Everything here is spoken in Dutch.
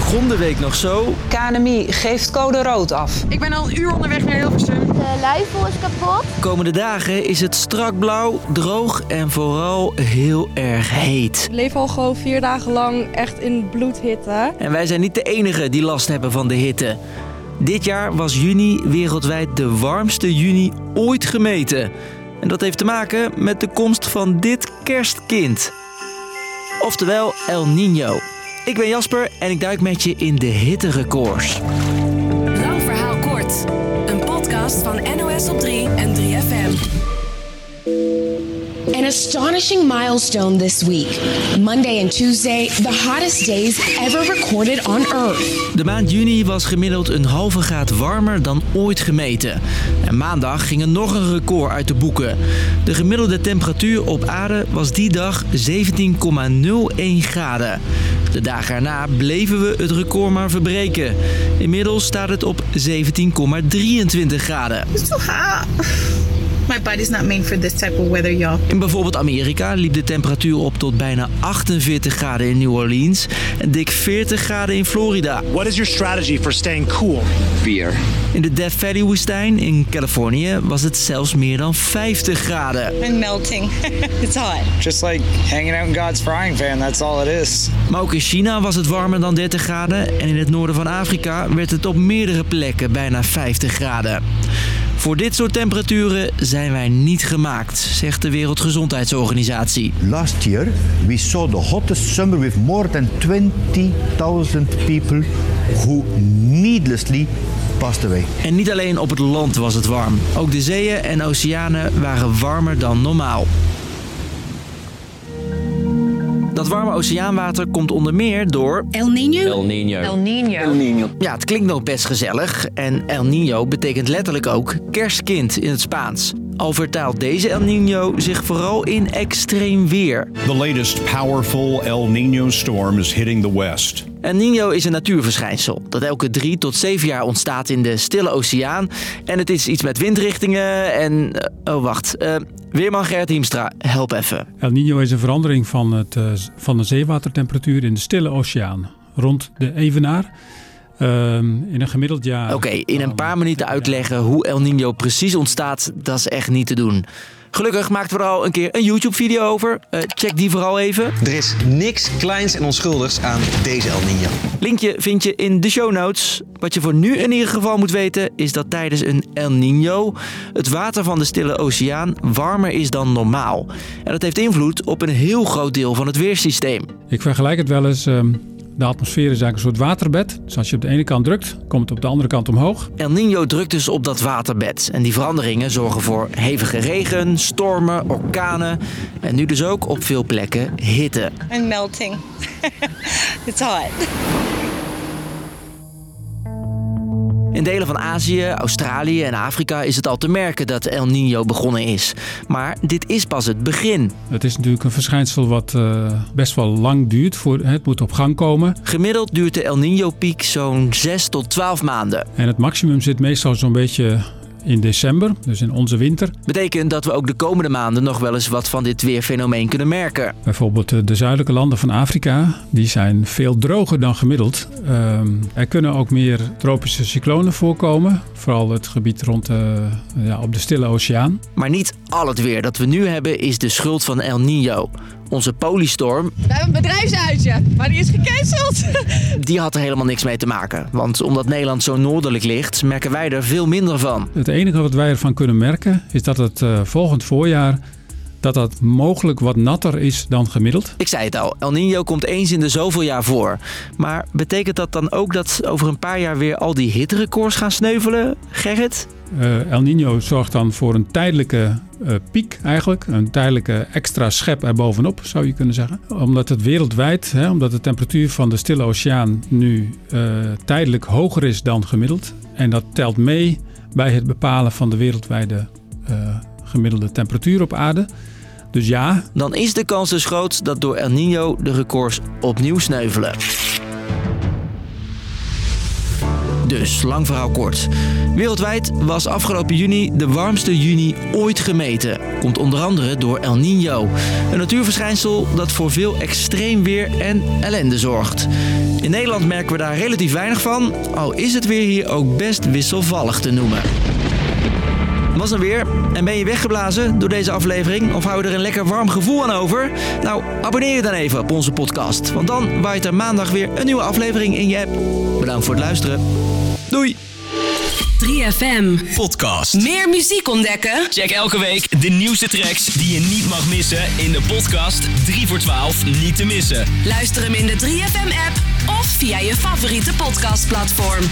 begon de week nog zo. KNMI geeft code rood af. Ik ben al een uur onderweg naar Hilversum. De luifel is kapot. Komende dagen is het strak blauw, droog en vooral heel erg heet. Ik leef al gewoon vier dagen lang echt in bloedhitte. En wij zijn niet de enigen die last hebben van de hitte. Dit jaar was juni wereldwijd de warmste juni ooit gemeten. En dat heeft te maken met de komst van dit kerstkind. Oftewel El Nino. Ik ben Jasper en ik duik met je in de hitterecords. Lang verhaal kort. Een podcast van NOS op 3 en 3FM. An astonishing milestone this week. Monday and Tuesday, the hottest days ever recorded on Earth. De maand juni was gemiddeld een halve graad warmer dan ooit gemeten. En maandag ging er nog een record uit de boeken. De gemiddelde temperatuur op aarde was die dag 17,01 graden. De dagen erna bleven we het record maar verbreken. Inmiddels staat het op 17,23 graden. Too hot. My body's not made for this type of weather, y'all. In bijvoorbeeld Amerika liep de temperatuur op tot bijna 48 graden in New Orleans en dik 40 graden in Florida. What is your strategy for staying cool? Beer. In de Death Valley woestijn in Californië was het zelfs meer dan 50 graden. I'm melting. it's hot. Just like hanging out in God's frying pan, that's all it is. Maar ook in China was het warmer dan 30 graden en in het noorden van Afrika werd het op meerdere plekken bijna 50 graden. Voor dit soort temperaturen zijn wij niet gemaakt, zegt de Wereldgezondheidsorganisatie. Last year, we saw the hottest summer with more than 20,000 people who needlessly passed away. En niet alleen op het land was het warm. Ook de zeeën en oceanen waren warmer dan normaal. Dat warme oceaanwater komt onder meer door... El Nino? El Nino. El Nino. Ja, het klinkt nog best gezellig. En El Nino betekent letterlijk ook kerstkind in het Spaans. Al vertaalt deze El Nino zich vooral in extreem weer. The latest powerful El Nino storm is hitting the west. El Nino is een natuurverschijnsel dat elke drie tot zeven jaar ontstaat in de Stille Oceaan. En het is iets met windrichtingen en... eh, oh, wacht. Eh, Weerman Gert Hiemstra, help even. El Niño is een verandering van, het, eh, van de zeewatertemperatuur in de Stille Oceaan. Rond de Evenaar. Ehm, in een gemiddeld jaar. Oké, in een paar minuten uitleggen hoe El Nino precies ontstaat, dat is echt niet te doen. Gelukkig maakten we er al een keer een YouTube-video over. Eh, check die vooral even. Er is niks kleins en onschuldigs aan deze El Nino. Linkje vind je in de show notes. Wat je voor nu in ieder geval moet weten is dat tijdens een El Nino het water van de Stille Oceaan warmer is dan normaal. En dat heeft invloed op een heel groot deel van het weersysteem. Ik vergelijk het wel eens. ehm, de atmosfeer is eigenlijk een soort waterbed. Dus als je op de ene kant drukt, komt het op de andere kant omhoog. El Nino drukt dus op dat waterbed. En die veranderingen zorgen voor hevige regen, stormen, orkanen. En nu dus ook op veel plekken hitte. I'm melting. it's hot. In delen van Azië, Australië en Afrika is het al te merken dat El Nino begonnen is. Maar dit is pas het begin. Het is natuurlijk een verschijnsel wat eh, best wel lang duurt. Voor, het moet op gang komen. Gemiddeld duurt de El Nino-piek zo'n 6 tot 12 maanden. En het maximum zit meestal zo'n beetje in december, dus in onze winter. Betekent dat we ook de komende maanden nog wel eens wat van dit weerfenomeen kunnen merken. Bijvoorbeeld eh, de zuidelijke landen van Afrika, die zijn veel droger dan gemiddeld. Ehm, er kunnen ook meer tropische cyclonen voorkomen. Vooral het gebied rond de, ja, op de Stille Oceaan. Maar niet al het weer dat we nu hebben is de schuld van El Nino. Onze polystorm, We hebben een bedrijfsuitje, maar die is gecanceld. die had er helemaal niks mee te maken. Want omdat Nederland zo noordelijk ligt, merken wij er veel minder van. Het enige wat wij ervan kunnen merken is dat het eh, volgend voorjaar dat dat mogelijk wat natter is dan gemiddeld. Ik zei het al, El Nino komt eens in de zoveel jaar voor. Maar betekent dat dan ook dat over een paar jaar weer al die hitterecords gaan sneuvelen, Gerrit? Eh, El Nino zorgt dan voor een tijdelijke eh, piek eigenlijk. Een tijdelijke extra schep erbovenop zou je kunnen zeggen. Omdat het wereldwijd, hè, omdat de temperatuur van de Stille Oceaan nu eh, tijdelijk hoger is dan gemiddeld. En dat telt mee bij het bepalen van de wereldwijde gemiddelde temperatuur op aarde. Dus ja, Dan is de kans dus groot dat door El Nino de records opnieuw sneuvelen. Dus, lang verhaal kort. Wereldwijd was afgelopen juni de warmste juni ooit gemeten. Komt onder andere door El Niño. Een natuurverschijnsel dat voor veel extreem weer en ellende zorgt. In Nederland merken we daar relatief weinig van, al is het weer hier ook best wisselvallig te noemen. Was dan weer. En ben je weggeblazen door deze aflevering? Of hou je er een lekker warm gevoel aan over? Nou, abonneer je dan even op onze podcast. Want dan waait er maandag weer een nieuwe aflevering in je app. Bedankt voor het luisteren. Doei! 3FM. Podcast. Meer muziek ontdekken? Check elke week de nieuwste tracks die je niet mag missen in de podcast 3 voor 12 niet te missen. Luister hem in de 3FM app of via je favoriete podcastplatform.